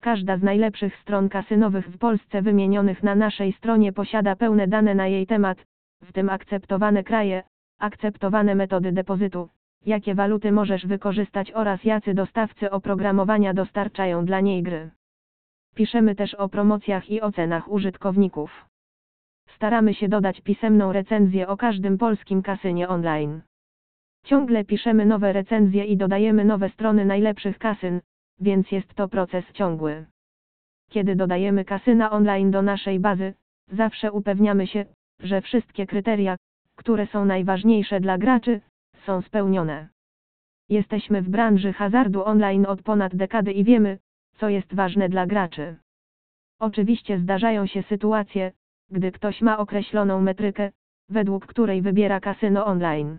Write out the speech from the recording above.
Każda z najlepszych stron kasynowych w Polsce wymienionych na naszej stronie posiada pełne dane na jej temat, w tym akceptowane kraje, akceptowane metody depozytu, jakie waluty możesz wykorzystać oraz jacy dostawcy oprogramowania dostarczają dla niej gry. Piszemy też o promocjach i ocenach użytkowników. Staramy się dodać pisemną recenzję o każdym polskim kasynie online. Ciągle piszemy nowe recenzje i dodajemy nowe strony najlepszych kasyn, więc jest to proces ciągły. Kiedy dodajemy kasyna online do naszej bazy, zawsze upewniamy się, że wszystkie kryteria, które są najważniejsze dla graczy, są spełnione. Jesteśmy w branży hazardu online od ponad dekady i wiemy, co jest ważne dla graczy. Oczywiście zdarzają się sytuacje, gdy ktoś ma określoną metrykę, według której wybiera kasyno online.